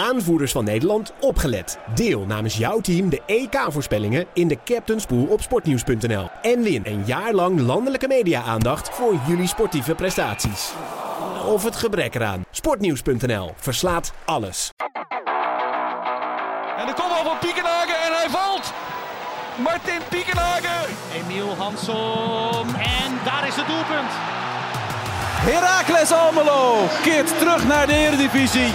aanvoerders van Nederland, opgelet. Deel namens jouw team de EK-voorspellingen in de Captain's Pool op sportnieuws.nl. En win een jaar lang landelijke media-aandacht voor jullie sportieve prestaties. Of het gebrek eraan. Sportnieuws.nl verslaat alles. En de kopbal van Piekenhagen en hij valt. Martin Piekenhagen. Emiel Hansom. En daar is het doelpunt. Heracles Almelo keert terug naar de Eredivisie.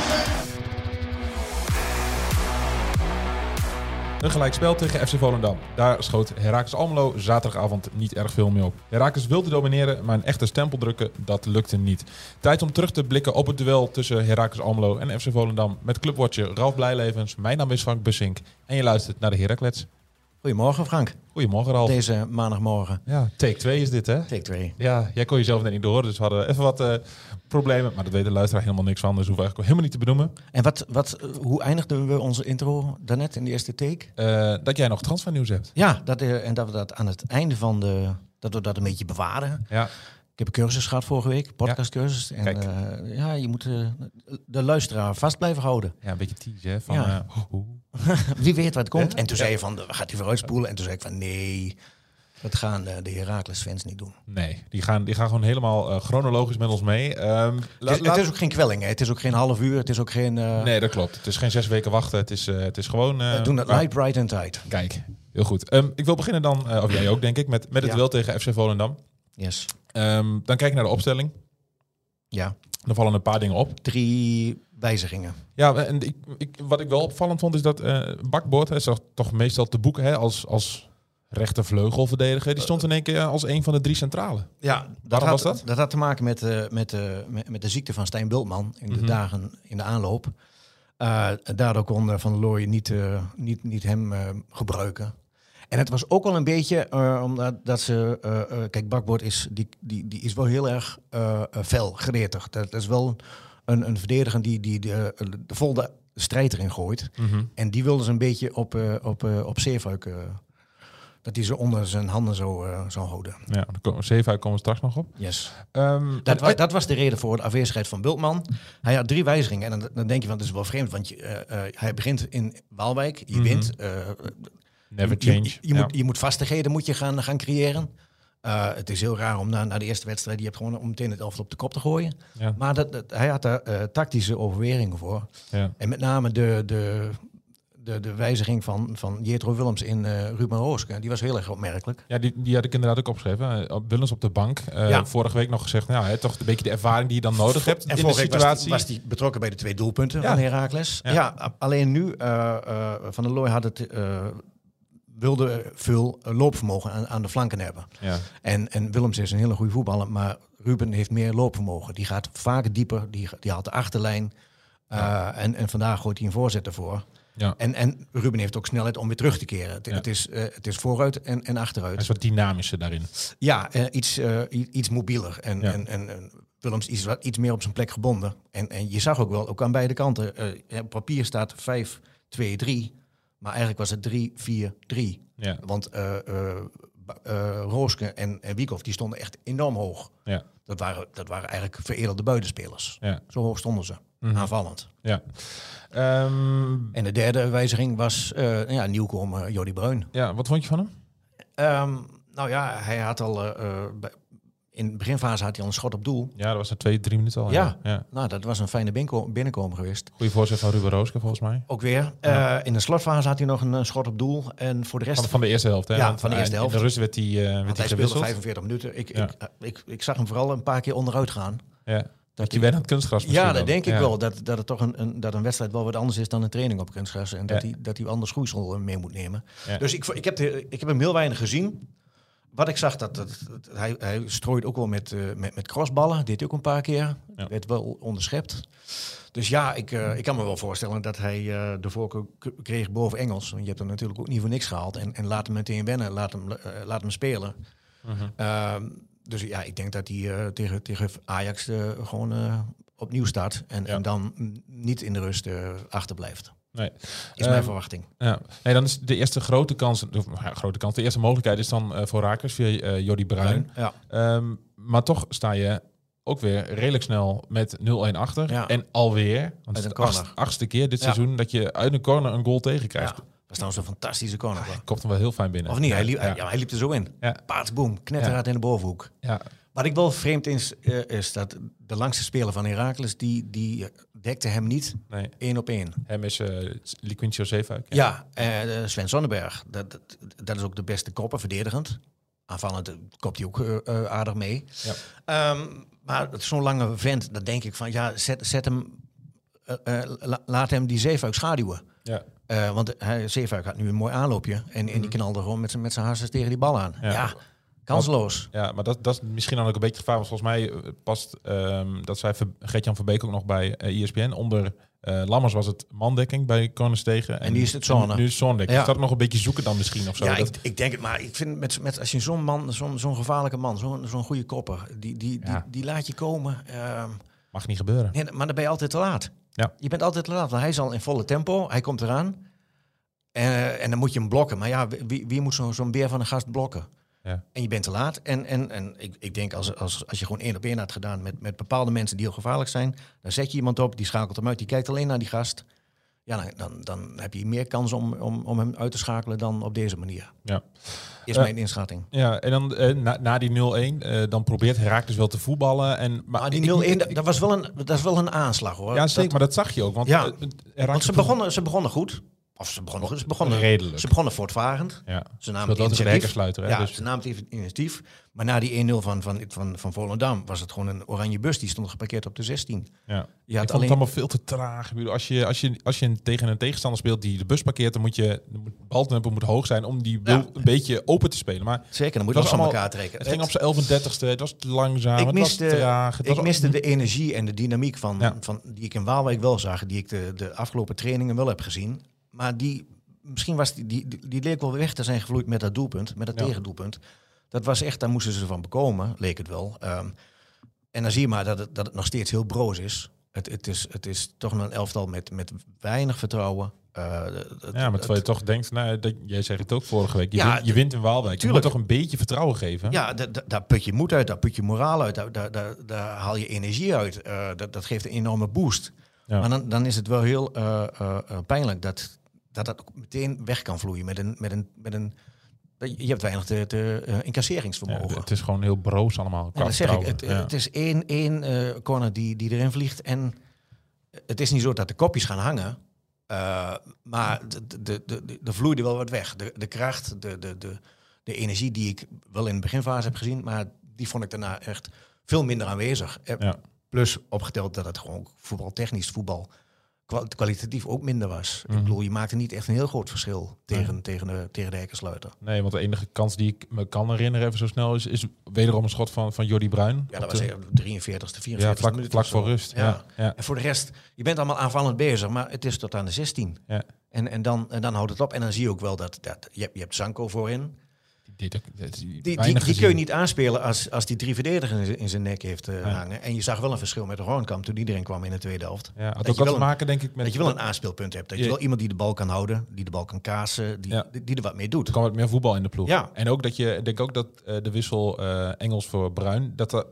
Een gelijkspel tegen FC Volendam. Daar schoot Heracles Almelo zaterdagavond niet erg veel mee op. Heracles wilde domineren, maar een echte stempel drukken, dat lukte niet. Tijd om terug te blikken op het duel tussen Heracles Almelo en FC Volendam met clubwatcher Ralf Blijlevens. Mijn naam is Frank Bussink en je luistert naar de Heracles. Goedemorgen Frank, Goedemorgen Ralf. deze maandagmorgen. Ja, take 2 is dit hè? Take 2. Ja, jij kon jezelf net niet door, dus we hadden even wat eh, problemen. Maar dat weet de luisteraar helemaal niks van, dus hoeven we eigenlijk helemaal niet te benoemen. En wat, wat, eh, hoe eindigden we onze intro daarnet in de eerste take? Eh, dat jij nog transfernieuws hebt. Ja, dat, en dat we dat aan het einde van de... Dat we dat een beetje bewaren. Ja, heb een cursus gehad vorige week, podcastcursus. En Kijk. eh, ja, je moet eh, de luisteraar vast blijven houden. ja een beetje tease hè. Van, Ja. eh, Wie weet wat komt. En toen zei je van, gaat hij vooruitspoelen? En toen zei ik van, nee, dat gaan de Heracles fans niet doen. Nee, die gaan, die gaan gewoon helemaal chronologisch met ons mee. Ehm, Het is, laat- het is ook geen kwelling, hè. Het is ook geen half uur, het is ook geen... Nee, dat klopt. Het is geen zes weken wachten. Het is, het is gewoon... we doen het light, bright en tight. Kijk, heel goed. Ehm, ik wil beginnen dan, of jij ook denk ik, met, met het wel tegen FC Volendam. Yes. Ehm, dan kijk ik naar de opstelling. Ja, Dan vallen een paar dingen op. drie wijzigingen. Ja, en ik, ik, wat ik wel opvallend vond is dat eh Bakboord, hij is toch- meestal te boeken hè, als, als rechtervleugelverdediger. Die stond in één keer als een van de drie centralen. Ja, dat Waarom had, was dat? had te maken met, eh, met, eh, met, met de ziekte van Stijn Bultman in de Mhm. dagen in de aanloop. Eh, daardoor kon eh, Van der Looy niet, eh, niet, niet hem eh, gebruiken. En het was ook wel een beetje eh, omdat dat ze... eh, eh, kijk, Bakboord is, die, die, die is wel heel erg fel, gretig. Dat is wel een, een verdediger die, die de, de strijd erin gooit. En die wilden ze een beetje op, op, op Zeefuik... dat hij ze onder zijn handen zo zou houden. Ja, Zeefuik komen we straks nog op. Yes. Ehm, Dat, was de reden voor de afwezigheid van Bultman. Hij had drie wijzigingen. En dan, dan denk je, van, dat is wel vreemd. Want je, hij begint in Waalwijk. Je Mhm. wint. Never je, change. je, je Ja. moet, je moet vastigheden moet je gaan, gaan creëren. Eh, het is heel raar om na, na de eerste wedstrijd... je hebt gewoon om meteen het elftal op de kop te gooien. Ja. Maar dat, dat- hij had daar eh, tactische overwegingen voor. Ja. En met name de, de, de, de wijziging van, van Jetro Willems in eh Ruben Rooske. Die was heel erg opmerkelijk. Ja, die, die had ik inderdaad ook opgeschreven. Op Willems op de bank. Ja. Vorige week nog gezegd, nou, hè, toch een beetje de ervaring die je dan nodig hebt En in de situatie. die, was die betrokken bij de twee doelpunten van Heracles. Ja. Alleen nu Van der Looy had het, wilde veel eh, loopvermogen aan, aan de flanken hebben. Ja. En, en Willems is een hele goede voetballer, maar Ruben heeft meer loopvermogen. Die gaat vaak dieper, die, die haalt de achterlijn. eh, en, en vandaag gooit hij een voorzet ervoor. Ja. En, en Ruben heeft ook snelheid om weer terug te keren. Het, Ja. het, is, eh, het is vooruit en, en achteruit. Hij is wat dynamischer daarin. Ja, iets, iets mobieler. En, Ja. en, en, en Willems is wat, iets meer op zijn plek gebonden. En, en je zag ook wel, ook aan beide kanten. op papier staat 5-2-3. Maar eigenlijk was het 3-4-3. Ja. Want eh, Rooske en, en Wiekhoff die stonden echt enorm hoog. Ja. Dat waren, dat waren eigenlijk veredelde buitenspelers. Ja. Zo hoog stonden ze, Mhm. aanvallend. Ja. Ehm, En de derde wijziging was eh ja, nieuwkomer Jordi Bruin. ja, wat vond je van hem? Ehm, nou ja, hij had al... bij- in de beginfase had hij al een schot op doel. Ja, dat was na twee, drie minuten al. Ja. ja. Nou, dat was een fijne binnenko- binnenkomen geweest. Goeie voorzet van Ruben Rooske volgens mij. Ook weer. Eh, in de slotfase had hij nog een eh, schot op doel. En voor de rest... Van, van de eerste helft, hè? Ja, van de eerste helft. In de rust werd hij, eh werd want hij hij speelde gewisseld. 45 minuten. Ik, ik, ik, ik zag hem vooral een paar keer onderuit gaan. Ja. Dat je bent aan het kunstgras Ja, dat denk ik wel. Dat, dat, het toch een, een, dat een wedstrijd wel wat anders is dan een training op kunstgras. En dat, hij, dat hij anders groeisel mee moet nemen. Dus ik, ik, heb de, ik heb hem heel weinig gezien. Wat ik zag, dat, dat, dat- hij, hij strooit ook wel met, eh, met, met crossballen. Deed hij ook een paar keer. Ja. Werd wel onderschept. Dus ja, ik, eh, ik kan me wel voorstellen dat hij eh, de voorkeur kreeg boven Engels. Want je hebt hem natuurlijk ook niet voor niks gehaald. En, en laat hem meteen wennen. Laat hem, laat hem spelen. Mhm. Ehm, dus ja, ik denk dat hij tegen, tegen Ajax gewoon opnieuw start. En, Ja. en dan niet in de rust achterblijft. Nee. Is mijn Ehm, verwachting. Ja. Nee, dan is de eerste grote kans, of, ja, grote kans, de eerste mogelijkheid is dan eh, voor Rakers via eh Jordi Bruin. Ja. Ehm, maar toch sta je ook weer redelijk snel met 0-1 achter. Ja. En alweer, want het is de achtste, keer dit Ja. seizoen dat je uit een corner een goal tegenkrijgt. Dat is trouwens een fantastische corner. Hij kopt hem wel heel fijn binnen. Of niet? Hij liep, ja. ja. hij liep er zo in. Ja. Paats, boom, in de bovenhoek. Ja. Wat ik wel vreemd is, eh, is dat de langste speler van Heracles, die, die dekte hem niet Nee, één op één. hem is uh, Liquintio Zeefuik. Ja, eh, Sven Sonnenberg, dat, dat, dat is ook de beste kopper, verdedigend. Aanvallend eh, kopt hij ook eh, eh, aardig mee. Ja. Ehm, maar zo'n lange vent, dan denk ik van, ja, zet, zet hem, eh, eh, la- laat hem die zeefuik schaduwen. Ja. Eh, want hij, Zeefuik had nu een mooi aanloopje. En, en die knalde gewoon met zijn met zijn hartjes tegen die bal aan. Ja. Ja, kansloos. Ja, maar dat, dat is misschien dan ook een beetje gevaar. Want volgens mij eh, past, ehm, dat zei Gert-Jan Verbeek ook nog bij eh ESPN. Onder eh, Lammers was het mandekking bij Corners tegen. En nu is het zone. Nu is het. Ja. Is dat nog een beetje zoeken dan misschien of zo? Ja, dat, ik, ik denk het, maar ik vind met, met als je zo'n man, zo'n zo'n gevaarlijke man, zo'n zo'n goede kopper, die, die, Ja. die, die laat je komen. ehm, mag niet gebeuren. nee, maar dan ben je altijd te laat. Ja. Je bent altijd te laat, want hij is al in volle tempo, hij komt eraan. Eh, en dan moet je hem blokken. Maar ja, wie, wie moet zo'n zo'n beer van een gast blokken? Ja. En je bent te laat. En, en, en ik, ik denk als, als, als je gewoon één op één had gedaan met, met bepaalde mensen die heel gevaarlijk zijn, dan zet je iemand op, die schakelt hem uit, die kijkt alleen naar die gast. Ja, dan, dan, dan heb je meer kans om, om, om hem uit te schakelen dan op deze manier. Ja. Is Eh, mijn inschatting. Ja, en dan eh, na, na die 0-1, eh, dan probeert Herakles wel te voetballen. En, maar Maar die ik- 0-1, ik- dat, dat was wel een, dat is wel een aanslag hoor. Ja, zeker, Dat- maar dat zag je ook. Want, Ja. eh, want ze begonnen, ze begonnen goed. Of ze begonnen. Ze begonnen, Redelijk. Ze begonnen voortvarend. Ja. Ze namen het initiatief. hè, Ja, dus- ze namen het initiatief. Maar na die 1-0 van, van, van, van Volendam was het gewoon een oranje bus. Die stond geparkeerd op de 16. Ja. Je ik had vond alleen... het allemaal veel te traag. Ik Als je, als je, als je tegen een tegenstander speelt die de bus parkeert, dan moet je de baltempo moet hoog zijn om die Ja. een beetje open te spelen. Maar Zeker, dan moet je van allemaal- elkaar trekken. het ging op zijn 11 het was langzaam, ik het miste, was traag. Het ik was miste de energie en de dynamiek van, Ja. van die ik in Waalwijk wel zag, die ik de, de afgelopen trainingen wel heb gezien. Maar die, misschien was die, die, die, die leek wel weg te zijn gevloeid met dat doelpunt, met dat Ja. tegendoelpunt. Dat was echt, daar moesten ze van bekomen, leek het wel. Ehm, en dan zie je maar dat het, dat het nog steeds heel broos is. Het, het, is, het is toch nog een elftal met, met weinig vertrouwen. Eh, het- Ja, maar terwijl je toch denkt, nou, dat, jij zegt het ook vorige week, je, Ja, wint, je wint in Waalwijk. Je moet tuurlijk. toch een beetje vertrouwen geven? Ja, da- da- daar put je moed uit, daar put je moraal uit, daar, daar, daar, daar haal je energie uit. Eh, dat, dat geeft een enorme boost. Ja. Maar dan, dan is het wel heel eh, pijnlijk dat, dat dat ook meteen weg kan vloeien met een... Met een, met een je hebt weinig te, te, eh, Ja, incasseringsvermogen. het is gewoon heel broos allemaal. Ja, dat zeg ik. Het, Ja. het is één, één eh, corner die, die erin vliegt. En het is niet zo dat de kopjes gaan hangen. eh, maar de, de, de, de, er vloeide wel wat weg. De, de kracht, de, de, de, de energie die ik wel in de beginfase heb gezien. Maar die vond ik daarna echt veel minder aanwezig. Eh, Ja. Plus opgeteld dat het gewoon voetbaltechnisch voetbal kwa- kwalitatief ook minder was. Mhm. Ik bedoel, je maakte niet echt een heel groot verschil tegen, tegen, de, tegen de. Nee, want de enige kans die ik me kan herinneren, even zo snel, is, is wederom een schot van, van Jordi Bruin. Ja, dat was de- de 43ste, 44ste ja, vlak, minuut vlak voor rust. Ja. Ja. En voor de rest, je bent allemaal aanvallend bezig, maar het is tot aan de 16. Ja. En, en, dan, en dan houdt het op. En dan zie je ook wel dat, dat je, hebt, je hebt Zanko voorin. Die, Die, die, kun je niet aanspelen als, als die drie verdedigers in zijn- nek heeft eh, Ja. hangen. En je zag wel een verschil met de Hoornkamp toen iedereen kwam in de tweede helft. Ja, had Dat ook wel te maken, denk ik, met... dat je wel een aanspeelpunt hebt. Dat je Je- wel iemand die de bal kan houden, die de bal kan kaatsen, die, Ja. die, er wat mee doet. Er kwam wat meer voetbal in de ploeg. Ja. En ook dat je, ik denk ook dat eh, de wissel eh, Engels voor Bruin, dat dat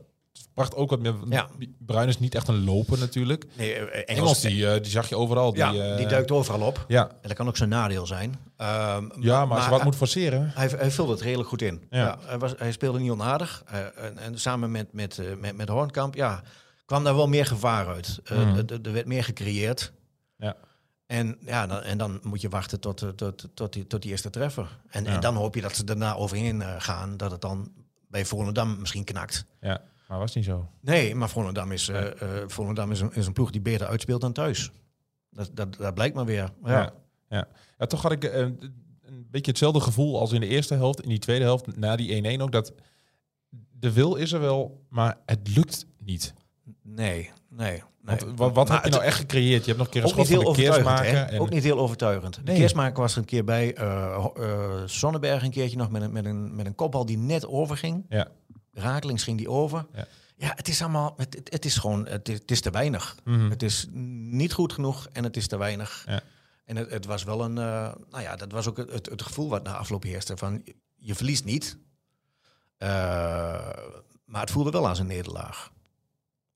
bracht ook wat meer. Ja. Bruin is niet echt een loper natuurlijk. Nee, eh, Engels, Engels, die, eh, die zag je overal. ja, die, eh, die duikt overal op. Ja, En dat kan ook zijn nadeel zijn. Ehm, ja maar als je wat hij- moet forceren. Hij, hij vulde het redelijk goed in. Ja. Ja. hij, was, hij speelde niet onaardig. Eh, en, en samen met, met, eh, met, met Hoornkamp ja, kwam daar wel meer gevaar uit. Eh, Mhm. er- Er werd meer gecreëerd. Ja. En, ja, dan, en dan moet je wachten tot, tot, tot, die, tot die eerste treffer. En, Ja. en dan hoop je dat ze daarna overheen eh, gaan. Dat het dan bij Volendam misschien knakt. Ja, maar was niet zo. Nee, maar Volendam is, eh, Volendam is, een, is een ploeg die beter uitspeelt dan thuis. Dat, dat, dat blijkt maar weer. Ja. Ja. Ja. ja, toch had ik eh, een beetje hetzelfde gevoel als in de eerste helft. In die tweede helft, na die 1-1 ook, dat de wil is er wel, maar het lukt niet. Nee, nee. nee. Want wat, wat heb je nou echt gecreëerd? Je hebt nog een keer een schot heel van de. Hè? En, Ook niet heel overtuigend. Nee. De keersmaker was er een keer bij. eh, Sonnenberg een keertje nog met een, met, een, met een kopbal die net overging. Ja. Rakelings ging die over. Ja. Ja, het is allemaal. Het, het, het is gewoon. Het is, het is te weinig. Mhm. Het is niet goed genoeg en het is te weinig. Ja. En het, het was wel een. eh, nou ja, dat was ook het, het, gevoel wat na afloop heerste. Van je verliest niet. Eh, maar het voelde wel als een nederlaag.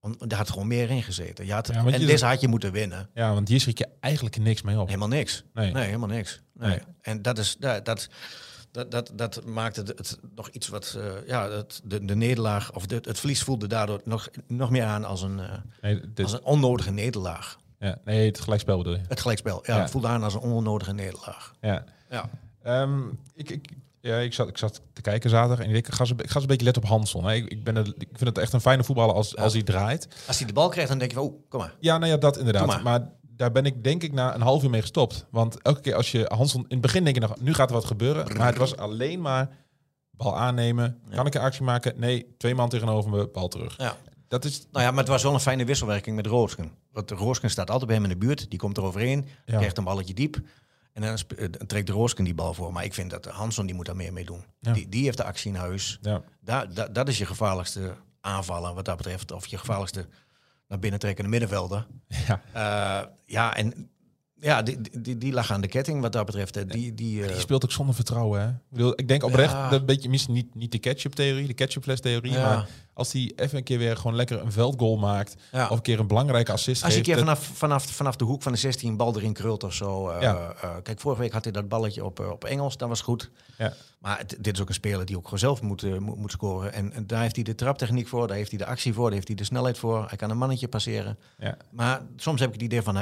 Want daar had gewoon meer in gezeten. Je had, Ja, en je- deze had je moeten winnen. Ja, want hier schrik je eigenlijk niks mee op. Helemaal niks. Nee. Nee, helemaal niks. Nee. Nee. En dat is dat, dat, dat, dat, dat maakt het, het nog iets wat eh, ja, het, de, de nederlaag of de, het verlies voelde daardoor nog, nog meer aan als een, eh, Nee, dit- als een onnodige nederlaag. ja, nee, het gelijkspel bedoel je. Het gelijkspel. Ja, Ja. het voelde aan als een onnodige nederlaag. Ja. Ja. Ehm, ik, ik, ja, ik, zat, ik zat te kijken zaterdag en ik, ga be- ik ga eens een beetje letten op hè. Ik, ik, ben het, ik vind het echt een fijne voetballer als, als hij draait. Als hij de bal krijgt, dan denk je van, oh, kom maar. Ja, nou ja, dat inderdaad. Maar. maar. Daar ben ik denk ik na een half uur mee gestopt. Want elke keer als je Hansson... In het begin denk je nog, nu gaat er wat gebeuren. Maar het was alleen maar bal aannemen. Kan ik een actie maken? Nee, twee man tegenover me, bal terug. Ja. Dat is... Nou ja, maar het was wel een fijne wisselwerking met Roosken. Want Roosken staat altijd bij hem in de buurt. Die komt er overheen, Ja. krijgt een balletje diep. En dan eh, trekt de Roosken die bal voor. Maar ik vind dat Hansson die moet daar meer mee doen. Ja. Die, die heeft de actie in huis. Ja. Daar, daar, dat is je gevaarlijkste aanvallen wat dat betreft. Of je gevaarlijkste naar binnen trekkende middenvelder. Ja. Eh, ja, en ja, die, die, die lag aan de ketting wat dat betreft. hè. Die, die, eh, Je speelt ook zonder vertrouwen, hè? Ik, bedoel, ik denk oprecht, Ja. dat een beetje misschien niet, niet de ketchup-theorie, de ketchupfles-theorie, Ja. maar als hij even een keer weer gewoon lekker een veldgoal maakt, Ja. of een keer een belangrijke assist Als je keer vanaf, vanaf, vanaf de hoek van de 16 een bal erin krult of zo. eh, Ja. eh, kijk, vorige week had hij dat balletje op, eh, op Engels, dat was goed. Ja. Maar het- dit is ook een speler die ook gewoon zelf moet, eh, moet, moet scoren. En, en daar heeft hij de traptechniek voor, daar heeft hij de actie voor, daar heeft hij de snelheid voor. Hij kan een mannetje passeren. Ja. Maar soms heb ik het idee van,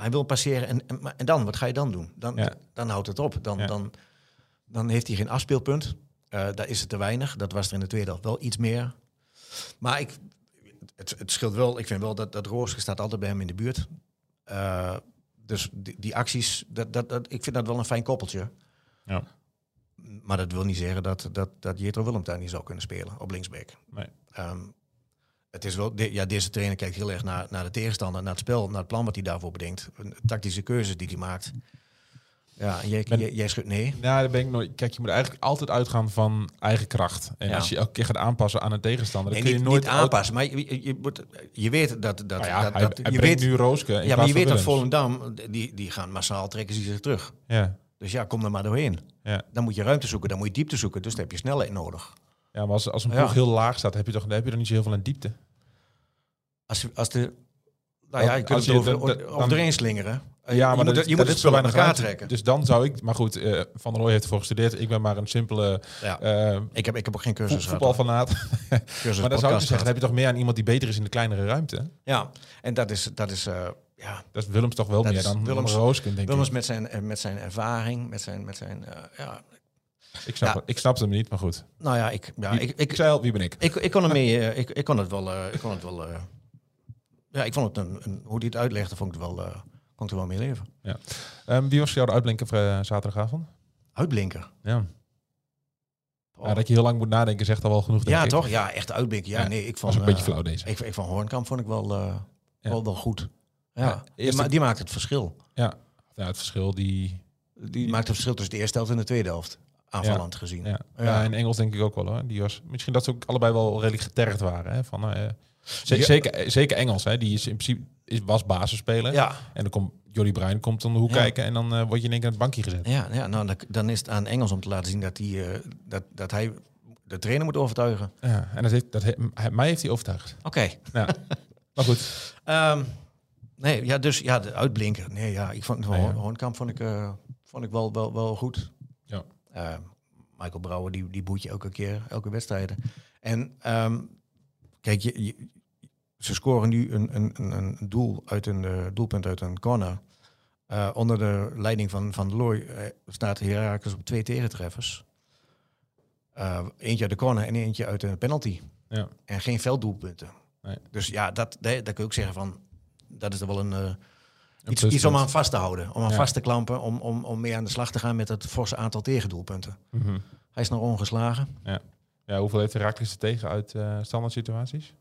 hij, wil passeren en, en, dan, wat ga je dan doen? Dan, Ja. dan houdt het op. Dan, Ja. dan, dan heeft hij geen afspeelpunt. Eh, daar is het te weinig. Dat was er in de tweede helft wel iets meer. Maar ik, het, het scheelt wel. Ik vind wel dat, dat Roosje staat altijd bij hem in de buurt. Eh, dus die, die acties, dat, dat, dat, ik vind dat wel een fijn koppeltje. Ja. Maar dat wil niet zeggen dat, dat, dat Jetro Willem daar niet zou kunnen spelen op linksback. Nee. Ehm, het is wel, ja, deze trainer kijkt heel erg naar, naar de tegenstander, naar het spel, naar het plan wat hij daarvoor bedenkt. Een tactische keuzes die hij maakt. Ja, en jij, Ben- jij, jij schudt nee. Nou, daar ben ik nooit. Kijk, je moet eigenlijk altijd uitgaan van eigen kracht. En Ja. als je elke keer gaat aanpassen aan een tegenstander, Nee, dan kun je nooit niet aanpassen, maar je, je, je, moet- je weet dat... dat, Nou ja, dat, hij, dat hij je weet, nu Rooske. ja, maar je weet dat. Volendam, die, die gaan massaal trekken ze zich terug. Ja. Dus ja, kom er maar doorheen. Ja. Dan moet je ruimte zoeken, dan moet je diepte zoeken. Dus dan heb je snelheid nodig. Ja, maar als, als een Ja. ploeg heel laag staat, heb je toch dan heb je er niet zo heel veel aan diepte. Als, als de... Nou ja, je kunt het je over, de- de- over dan- erin slingeren. Ja, je maar moet, dat, het- je moet het spul elkaar trekken. Dus dan zou ik, maar goed, eh, Van der Rooij heeft ervoor gestudeerd. Ik ben maar een simpele ja. eh ik, heb, ik heb ook geen cursus voetbalfanaat. Cursus maar dan zou ik zeggen, dan heb je toch meer aan iemand die beter is in de kleinere ruimte. Ja, en dat is... Dat is eh, ja, Dat is Willems toch wel Dat meer dan Willems- Roosken, denk Willems ik. met zijn, met zijn ervaring, met zijn... Met zijn ja, Ik snap, Ja. het- ik snap hem niet, maar goed. nou ja, ik, ja, Wie- ik, ik ik, zei wie ben ik? ik, ik kon ermee... eh, ik, ik kon het wel... eh, ik kon het wel eh, ja, ik vond het een, een... Hoe die het uitlegde, vond ik het wel... eh kon ik er wel mee leven. Ehm, wie was jouw uitblinker voor zaterdagavond? Uitblinker. Ja. Oh. Ja, dat je heel lang moet nadenken, zegt al wel genoeg. Denk Ja, ik. toch? Ja, echt uitblinker. Ja, Ja, nee, ik Was vond... ook een beetje flauw deze. Ik, ik van Hoornkamp vond ik wel, Ja. wel, wel goed. Ja, Ja, die, ma- die maakt het verschil. Ja. ja, het verschil die. Die maakt het verschil tussen de eerste helft en de tweede helft. Aanvallend gezien. Ja. Ja. Ja. in Engels denk ik ook wel hoor. Die was, misschien dat ze ook allebei wel redelijk getergd waren. Hè? Van, eh, ze- Ja. zeker, zeker Engels, hè? die is in principe is, was basisspeler. Ja, En dan komt Jordi Bruin komt om de hoek Ja. kijken en dan eh, word je in één keer aan het bankje gezet. ja, ja nou, dan, dan is het aan Engels om te laten zien dat, hij eh, dat, dat hij de trainer moet overtuigen. Ja, en dat heeft, dat he- hij- mij heeft hij overtuigd. Oké. Ja. maar goed, Ehm, nee, ja, dus ja, de uitblinker. Nee, ja, ik vond Nee, ja. Hoornkamp vond ik, eh, vond ik wel, wel, wel goed. Ehm, Michael Brouwer, die, die boet je elke keer, elke wedstrijd. En ehm, kijk, je, je- ze scoren nu een, een, een, een doel uit een eh, doelpunt uit een corner. Eh, onder de leiding van Van Looy eh, staat Herakles op twee tegentreffers. Eentje uit de corner en eentje uit een penalty. Ja. En geen velddoelpunten. Nee. Dus ja, dat, dat, dat kun je ook zeggen van... Dat is er wel een... eh, iets, om aan vast te houden. Om aan Ja. vast te klampen. Om, om, om mee aan de slag te gaan met het forse aantal tegendoelpunten. Mhm. Hij is nog ongeslagen. ja, hoeveel heeft Herakles er tegen uit eh standaard situaties?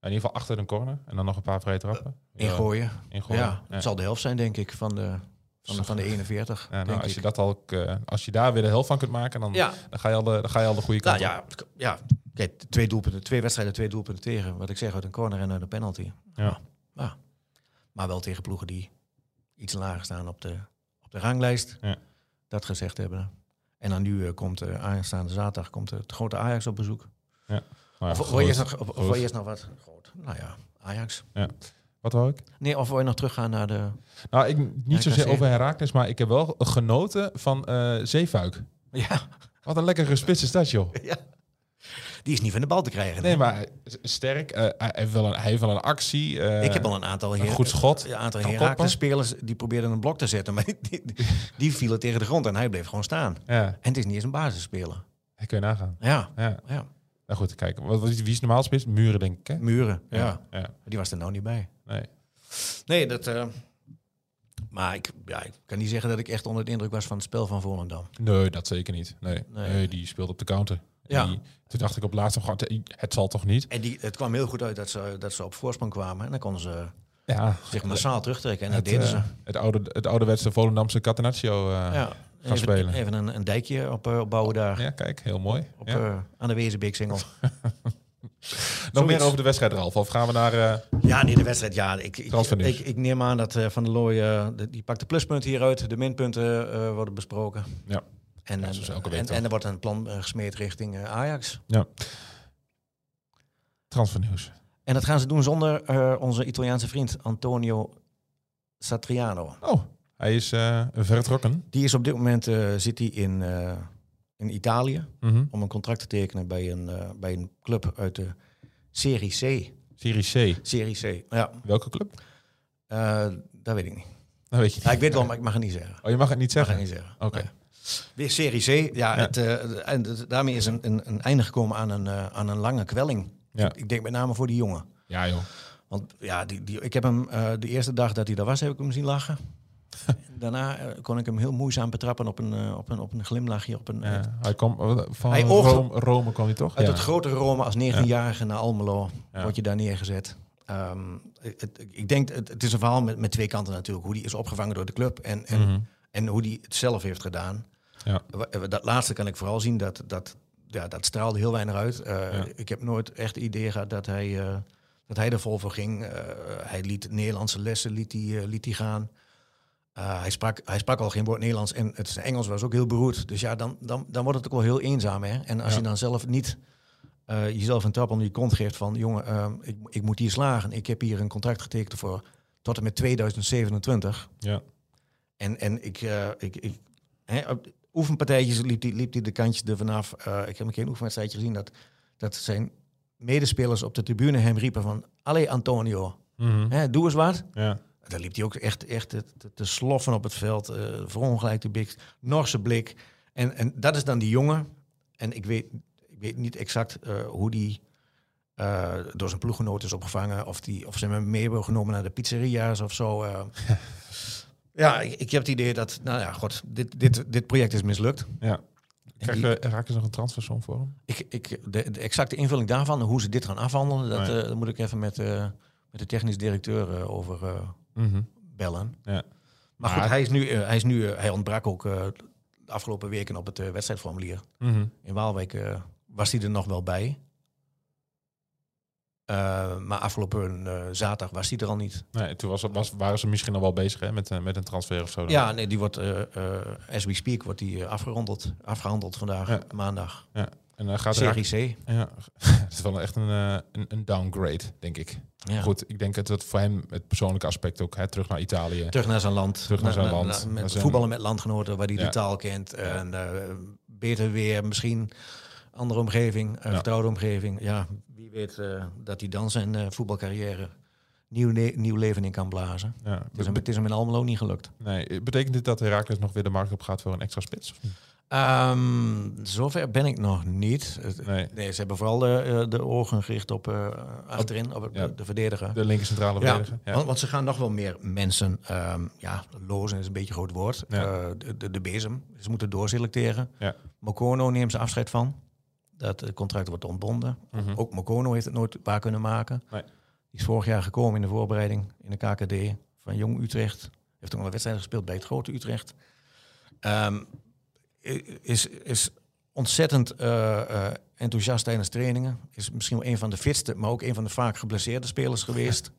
In ieder geval achter een corner en dan nog een paar vrije trappen. Ingooien. Ingooien. Ja, het zal de helft zijn, denk ik, van de, van de, van de 41. Ja, nou, als je ik. dat al, eh, als je daar weer de helft van kunt maken, dan, Ja, dan, ga, je al de, dan ga je al de goede kant nou, op. ja, ja, kijk, twee doelpunten, twee wedstrijden, twee doelpunten tegen. Wat ik zeg, uit een corner en uit een penalty. Ja. Ja. Maar wel tegen ploegen die iets lager staan op de, op de ranglijst. Ja. Dat gezegd hebben. En dan nu eh, komt uh, aanstaande zaterdag komt het grote Ajax op bezoek. Nou ja, Of, of, wil je eerst nog, of, Groot. je nog wat? Groot. Nou ja, Ajax. Wat wou ik? Nee, of wil je nog teruggaan naar de... Nou, ik niet zozeer over Herakles, maar ik heb wel genoten van eh Zeefuik. Ja, Wat een lekkere spits is dat, joh. ja. Die is niet van de bal te krijgen. Nee, maar sterk. eh, hij, heeft wel een, hij heeft wel een actie. eh, ik heb al een aantal, een goed schot. Een aantal Herakles spelers die probeerden een blok te zetten, maar die, die, vielen tegen de grond en hij bleef gewoon staan. Ja, En het is niet eens een basisspeler. dat kun je nagaan. Ja, Ja. ja. Nou goed, kijk. Wat, wat- wie is normaal spits? Muren, denk ik, hè? Muren, ja. ja. Die was er nou niet bij. Nee. Nee, dat... eh, maar ik, ja, ik kan niet zeggen dat ik echt onder de indruk was van het spel van Volendam. nee, dat zeker niet. Nee, Nee. nee. die speelt op de counter. Ja. Die, toen dacht ik op laatst nog, gewoon, het zal toch niet? En die, het kwam heel goed uit dat ze, dat ze op voorsprong kwamen. En dan konden ze Ja, zich massaal terugtrekken. En dat het, deden eh, ze. het, oude, het ouderwetse Volendamse Catenaccio eh, Ja, gaan even, spelen. even een, een dijkje op, eh, opbouwen daar. Ja, kijk, heel mooi. Op, Ja. eh, aan de Wezenbeek-singel. Nog meer over de wedstrijd, Ralf? Of gaan we naar... eh, Ja, nee, de wedstrijd. Ja, ik, ik, ik, ik neem aan dat eh, Van der Looy, eh, die pakt de pluspunten hieruit. De minpunten eh, worden besproken. Ja. En, Ja, eh, en, en er wordt een plan eh, gesmeed richting eh, Ajax. ja. Transfernieuws. En dat gaan ze doen zonder onze Italiaanse vriend Antonio Satriano. Oh, hij is eh, vertrokken. Die is op dit moment zit hij in, in Italië Mhm. om een contract te tekenen bij een, bij een club uit de Serie C. Serie C. Serie C, ja. Welke club? Dat weet ik niet. Dat weet je Ja, niet. ik weet wel, maar ik mag het niet zeggen. Oh, je mag het niet Ik mag zeggen? het niet zeggen. Oké. Nee. Weer Serie C. Ja, Het, eh, en het- daarmee is een, een, een einde gekomen aan een, eh, aan een lange kwelling. Ja. Ik, ik denk met name voor die jongen. Ja, joh. Want ja, die, die, ik heb hem eh, de eerste dag dat hij daar was, heb ik hem zien lachen. Daarna kon ik hem heel moeizaam betrappen op een, op een, op een glimlachje. Op een, Ja, hij kwam van Hij Rome, Rome kwam hij toch? Uit het grote Rome als 19-jarige naar Almelo word je daar neergezet. Ehm, het, ik denk, het, het is een verhaal met, met twee kanten natuurlijk. Hoe die is opgevangen door de club en, en, Mhm. En hoe die het zelf heeft gedaan. Ja. Dat laatste kan ik vooral zien, dat, dat, ja, dat straalde heel weinig uit. Eh, Ja. Ik heb nooit echt het idee gehad dat hij, eh, dat hij er vol voor ging. Eh, hij liet Nederlandse lessen liet hij, liet hij gaan. Hij, sprak, hij sprak al geen woord Nederlands en het Engels was ook heel beroerd. Dus ja, dan, dan, dan wordt het ook wel heel eenzaam. Hè? En als Ja. je dan zelf niet jezelf een trap onder je kont geeft van... jongen, ik, ik moet hier slagen. Ik heb hier een contract getekend voor tot en met 2027. Ja. En, en ik, eh, ik, ik hè, op oefenpartijtjes liep hij liep die de kantjes er vanaf. Eh, ik heb een keer een oefenwedstrijdje gezien dat, dat zijn medespelers op de tribune hem riepen van... Allee Antonio, hè, doe eens wat. ja. Daar liep hij ook echt, echt te, te- sloffen op het veld. eh verongelijkte blik, Norse blik. En, en dat is dan die jongen. En ik weet, ik weet niet exact hoe die door zijn ploeggenoot is opgevangen. Of, die, of ze hem mee hebben genomen naar de pizzeria's of zo. ja, ik, ik heb het idee dat, nou ja, god, dit, dit, dit project is mislukt. ja. Krijg die- raak je nog een transfersom voor hem? Ik, ik, de, de exacte invulling daarvan, hoe ze dit gaan afhandelen, dat, Nee. eh, moet ik even met, eh, met de technisch directeur eh, over Mhm. bellen. Ja. Maar Maar- goed, hij is nu, hij, is nu hij ontbrak ook de afgelopen weken op het wedstrijdformulier. Mhm. In Waalwijk was hij er nog wel bij. Eh, maar afgelopen eh, zaterdag was hij er al niet. Nee, toen was, was, waren ze misschien al wel bezig hè, met, eh, met een transfer of zo. dan. Ja, nee, die wordt, as we speak, wordt die afgerondeld, afgehandeld vandaag, Ja. maandag. En dan gaat Serie C. Ja, het is wel echt een, een, een downgrade, denk ik. Ja. Goed, ik denk dat het voor hem het persoonlijke aspect ook, hè, terug naar Italië. Terug naar zijn land. Terug naar zijn land. met voetballen met landgenoten waar hij Ja. de taal kent. En beter weer, misschien andere omgeving, een Ja. vertrouwde omgeving. Ja, wie weet eh, dat hij dan zijn eh, voetbalcarrière nieuw, le- nieuw leven in kan blazen. Ja. Het is, hem, het is hem in Almelo niet gelukt. Nee, betekent dit dat Herakles nog weer de markt op gaat voor een extra spits? Ehm, zover ben ik nog niet. Nee. Nee, ze hebben vooral de, eh, de ogen gericht op eh, achterin, op Ja. de verdediger. De linker centrale verdediger? Ja. Want, want ze gaan nog wel meer mensen, ehm, ja, lozen is een beetje een groot woord. Eh, de, de bezem. Ze moeten doorselecteren. Ja. Mokono neemt ze afscheid van. Dat het contract wordt ontbonden. Mhm. Ook Mokono heeft het nooit waar kunnen maken. Nee. Die is vorig jaar gekomen in de voorbereiding in de KKD van Jong Utrecht. Heeft ook nog een wedstrijd gespeeld bij het grote Utrecht. Ehm, is, is ontzettend eh, eh, enthousiast tijdens trainingen. Is misschien wel een van de fitste, maar ook een van de vaak geblesseerde spelers geweest.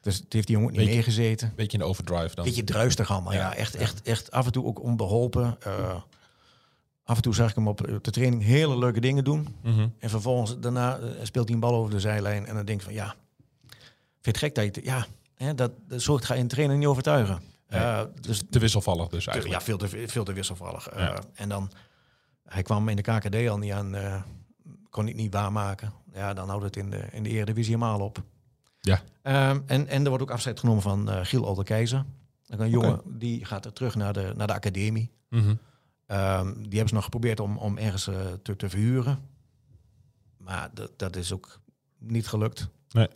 Dus het heeft die jongen niet meegezeten. Beetje in overdrive dan. Beetje druistig allemaal, ja. Ja, Echt, echt, echt af en toe ook onbeholpen. Eh, af en toe zag ik hem op op de training hele leuke dingen doen. Mhm. En vervolgens daarna eh, speelt hij een bal over de zijlijn. En dan denk ik van ja, vind het gek dat je... te- ja, hè, dat, dat soort ga je een trainer niet overtuigen. Eh, dus Te wisselvallig dus te- eigenlijk. ja, veel te, veel te wisselvallig. Eh, en dan, hij kwam in de KKD al niet aan, eh, kon het niet waarmaken. Ja, dan houdt het in de, in de Eredivisie helemaal op. Ja. Ehm, en, en er wordt ook afscheid genomen van eh, Giel Olderkeizer. Een jongen die gaat er terug naar de, naar de academie. Mhm. Ehm, die hebben ze nog geprobeerd om, om ergens eh, te, te verhuren. Maar dat, dat is ook niet gelukt. Nee.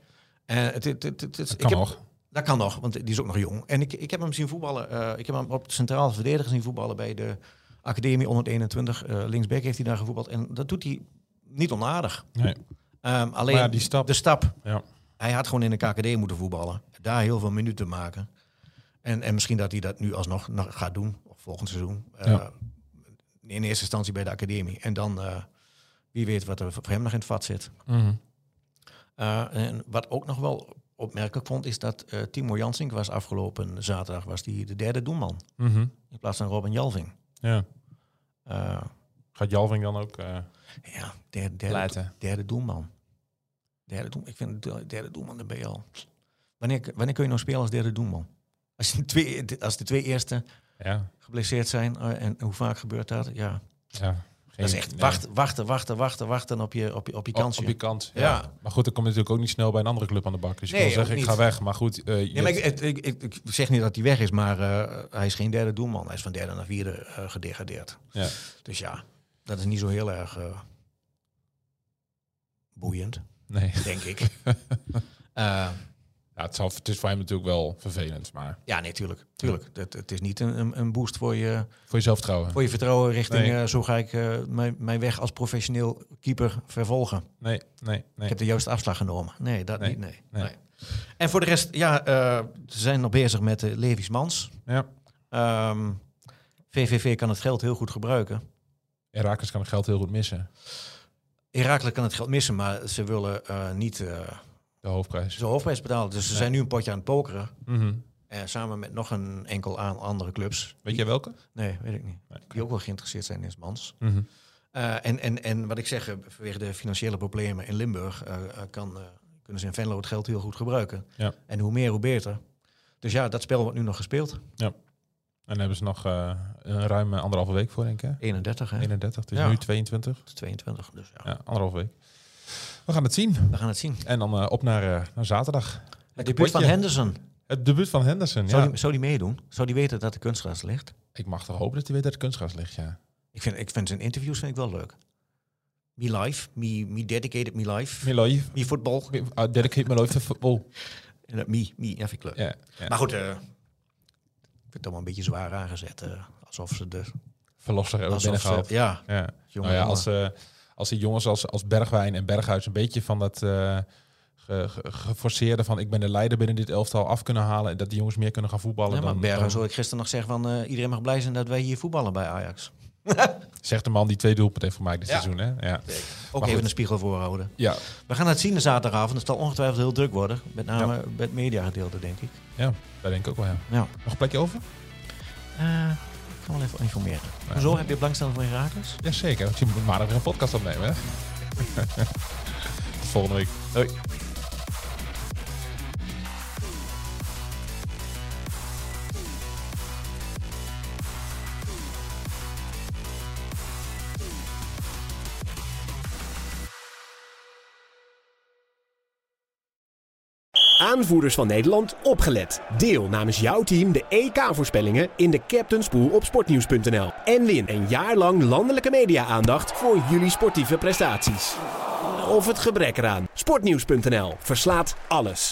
En het, het, het, Dat ik kan heb- nog. Dat kan nog, want die is ook nog jong. En ik, ik heb hem zien voetballen. eh, ik heb hem op de centrale verdediger zien voetballen bij de Academie 121. eh linksback heeft hij daar gevoetbald. En dat doet hij niet onaardig. Nee. Ehm, alleen Maar ja, die stap. de stap. Ja. Hij had gewoon in de KKD moeten voetballen. Daar heel veel minuten maken. En, en misschien dat hij dat nu alsnog nog gaat doen. Of volgend seizoen. Eh, Ja. In eerste instantie bij de academie. En dan, eh, wie weet wat er voor hem nog in het vat zit. Mhm. Eh, en wat ook nog wel opmerkelijk vond, is dat eh, Timo Jansink was afgelopen zaterdag was die de derde doelman. Mhm. In plaats van Robin Jalving. Ja. Eh, Gaat Jalving dan ook eh ja, derde, derde, leiden? derde doelman. Derde doel, ik vind de derde doelman, dan ben je al... Wanneer, wanneer kun je nou spelen als derde doelman? Als, je twee, als de twee eerste Ja. geblesseerd zijn, eh, en hoe vaak gebeurt dat? Ja, ja. Dat is echt nee. wachten, wachten, wachten, wachten, wachten op je, op je, op je kansje. Op je kant. Ja. Ja. Maar goed, dan kom je natuurlijk ook niet snel bij een andere club aan de bak. Dus je Nee, kan zeggen, ik niet. ga weg. Maar goed, eh, Nee, maar ik, ik, ik, ik zeg niet dat hij weg is, maar eh, hij is geen derde doelman. Hij is van derde naar vierde eh, gedegradeerd. ja. Dus ja, dat is niet zo heel erg boeiend, Nee. denk ik. Ja, het, zal, het is voor hem natuurlijk wel vervelend. Maar ja, nee, tuurlijk. tuurlijk. Het, het is niet een, een- boost voor je, voor je zelfvertrouwen. voor je vertrouwen richting... Nee. eh, zo ga ik eh, mijn, mijn weg als professioneel keeper vervolgen. Nee, nee, nee. Ik heb de juiste afslag genomen. Nee, dat Nee, niet. Nee. nee. En voor de rest, ja, eh, ze zijn nog bezig met de Levis Mans. Ja. Ehm, VVV kan het geld heel goed gebruiken. Herakles kan het geld heel goed missen. Herakles kan het geld missen, maar ze willen niet De hoofdprijs. zijn hoofdprijs betalen. Dus ze zijn nu een potje aan het pokeren. En samen met nog een enkel aan andere clubs. Weet jij welke? Nee, weet ik niet. Nee, Die ook wel geïnteresseerd zijn in Mans. Eh, en, en, en wat ik zeg, eh, vanwege de financiële problemen in Limburg... kan, kunnen ze in Venlo het geld heel goed gebruiken. Ja. En hoe meer, hoe beter. Dus ja, dat spel wordt nu nog gespeeld. En dan hebben ze nog eh, een ruim anderhalve week voor, denk ik. hè? 31, hè? 31, het is Ja. nu 22. 22, dus ja. Ja, anderhalve week. We gaan het zien. We gaan het zien. En dan eh, op naar, eh, naar zaterdag. Het debuut van. Henderson. Het debuut van Henderson. Zou, Ja. die, zou die meedoen? Zou die weten dat de kunstgras ligt? Ik mag toch hopen dat hij weet dat het kunstgras ligt, ja. Ik vind, ik vind zijn interviews vind ik wel leuk. Me life, me, me dedicated me life, Miloi, me football. I dedicate my life to football. En dat me, me, ja, vind ik leuk. Maar goed, eh, ik vind het allemaal een beetje zwaar aangezet. eh, alsof ze de... Verlosser hebben binnengehaald. ja, Ja. jongen, nou ja, als, eh, als die jongens als, als Bergwijn en Berghuis een beetje van dat eh, ge- ge- geforceerde van ik ben de leider binnen dit elftal af kunnen halen en dat die jongens meer kunnen gaan voetballen. Ja, maar dan, Bergen dan zou ik gisteren nog zeggen van... eh, iedereen mag blij zijn dat wij hier voetballen bij Ajax. zegt de man die twee doelpunten heeft gemaakt dit Ja. seizoen. Hè? Ja. Ook Maar even goed. een spiegel voorhouden. Ja. We gaan het zien de zaterdagavond. Het zal ongetwijfeld heel druk worden. Met name bij het mediagedeelte, denk ik. ja, dat denk ik ook wel. Ja. Ja. Nog een plekje over? Eh, ga wel even informeren. Hoezo? Heb je belangstelling voor Herakles? Jazeker, want je moet maandag weer een podcast opnemen. Hè? Tot volgende week. Hoi. Aanvoerders van Nederland, opgelet. Deel namens jouw team de EK-voorspellingen in de Captain's Pool op sportnieuws.nl. En win een jaar lang landelijke media-aandacht voor jullie sportieve prestaties. Of het gebrek eraan. Sportnieuws.nl verslaat alles.